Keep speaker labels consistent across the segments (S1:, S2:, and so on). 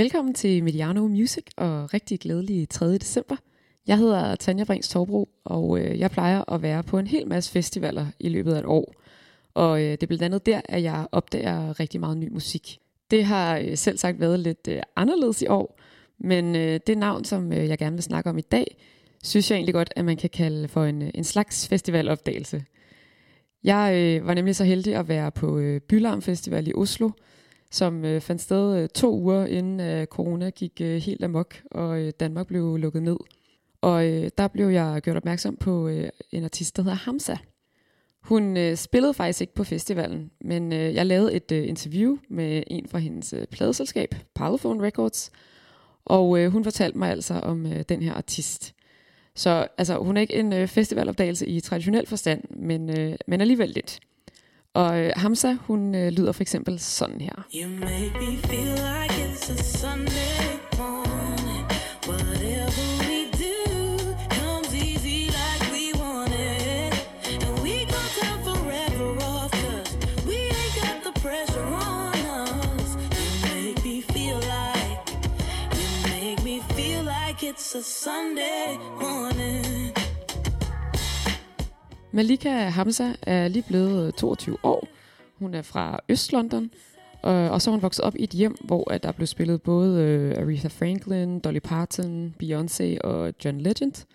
S1: Velkommen til Mediano Music og rigtig glædelig 3. december. Jeg hedder Tanja Brings Torbro, og øh, jeg plejer at være på en hel masse festivaler i løbet af et år. Og øh, det er blandt andet der, at jeg opdager rigtig meget ny musik. Det har øh, selv sagt været lidt øh, anderledes i år, men øh, det navn, som øh, jeg gerne vil snakke om i dag, synes jeg egentlig godt, at man kan kalde for en, øh, en slags festivalopdagelse. Jeg øh, var nemlig så heldig at være på øh, Bylarm Festival i Oslo, som øh, fandt sted øh, to uger inden øh, corona gik øh, helt amok, og øh, Danmark blev lukket ned. Og øh, der blev jeg gjort opmærksom på øh, en artist, der hedder Hamza. Hun øh, spillede faktisk ikke på festivalen, men øh, jeg lavede et øh, interview med en fra hendes øh, pladeselskab, Parlophone Records, og øh, hun fortalte mig altså om øh, den her artist. Så altså, hun er ikke en øh, festivalopdagelse i traditionel forstand, men, øh, men alligevel lidt. Og øh, Hamza, hun øh, lyder for eksempel sådan her. You make me feel like it's a Sunday morning. Whatever we do comes easy like we want it. And we go turn forever off cause we ain't got the pressure on us. You make me feel like, you make me feel like it's a Sunday morning. Malika Hamza er lige blevet øh, 22 år. Hun er fra Øst-London, og, og så er hun vokset op i et hjem, hvor at der blev spillet både uh, Aretha Franklin, Dolly Parton, Beyoncé og John Legend.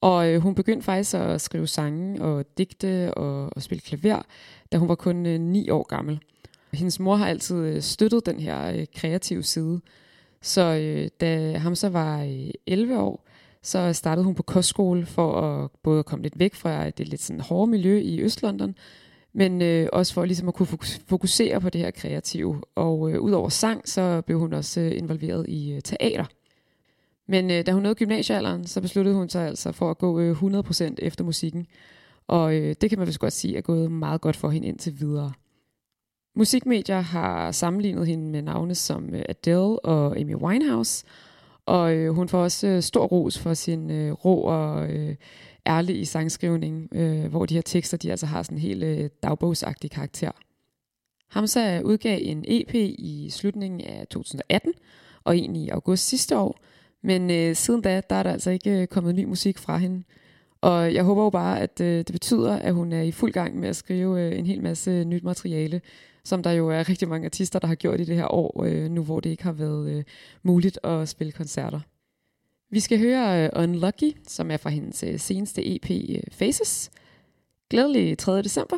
S1: Og hun begyndte faktisk at skrive sange og digte og, og spille klaver, da hun var kun 9 år gammel. Hendes mor har altid støttet den her kreative side. Så da Hamza var 11 år, så startede hun på kostskole for at både at komme lidt væk fra det lidt sådan hårde miljø i Østlondon, men øh, også for ligesom at kunne fokusere på det her kreative. Og øh, udover sang, så blev hun også øh, involveret i øh, teater. Men øh, da hun nåede gymnasiealderen, så besluttede hun sig altså for at gå øh, 100% efter musikken. Og øh, det kan man vist godt sige er gået meget godt for hende indtil videre. Musikmedier har sammenlignet hende med navne som øh, Adele og Amy Winehouse – og øh, hun får også øh, stor ros for sin øh, ro og øh, ærlige sangskrivning, øh, hvor de her tekster de altså har sådan en helt øh, dagbogsagtig karakter. Hamza øh, udgav en EP i slutningen af 2018 og en i august sidste år, men øh, siden da der er der altså ikke øh, kommet ny musik fra hende. Og jeg håber jo bare, at øh, det betyder, at hun er i fuld gang med at skrive øh, en hel masse øh, nyt materiale, som der jo er rigtig mange artister, der har gjort i det her år, øh, nu hvor det ikke har været øh, muligt at spille koncerter. Vi skal høre øh, Unlucky, som er fra hendes øh, seneste EP øh, Faces. Glædelig 3. december.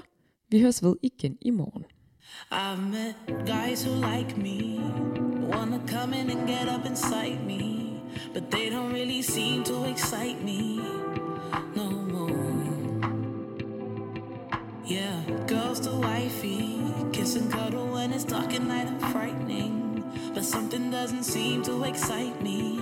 S1: Vi høres ved igen i morgen. I've met guys who like me Wanna come in and get up inside me But they don't really seem to excite me dark at night and frightening. But something doesn't seem to excite me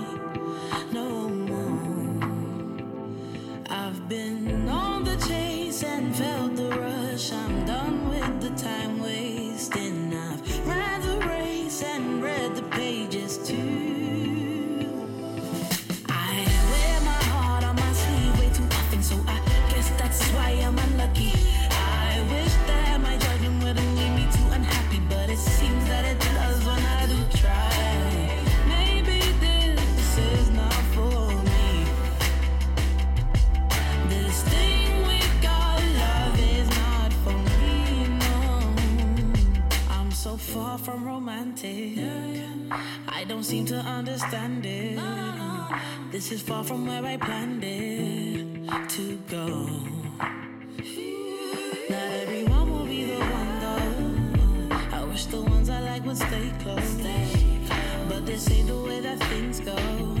S1: so far from romantic. I don't seem to understand it. This is far from where I planned it to go. Not everyone will be the one though. I wish the ones I like would stay close. But this ain't the way that things go.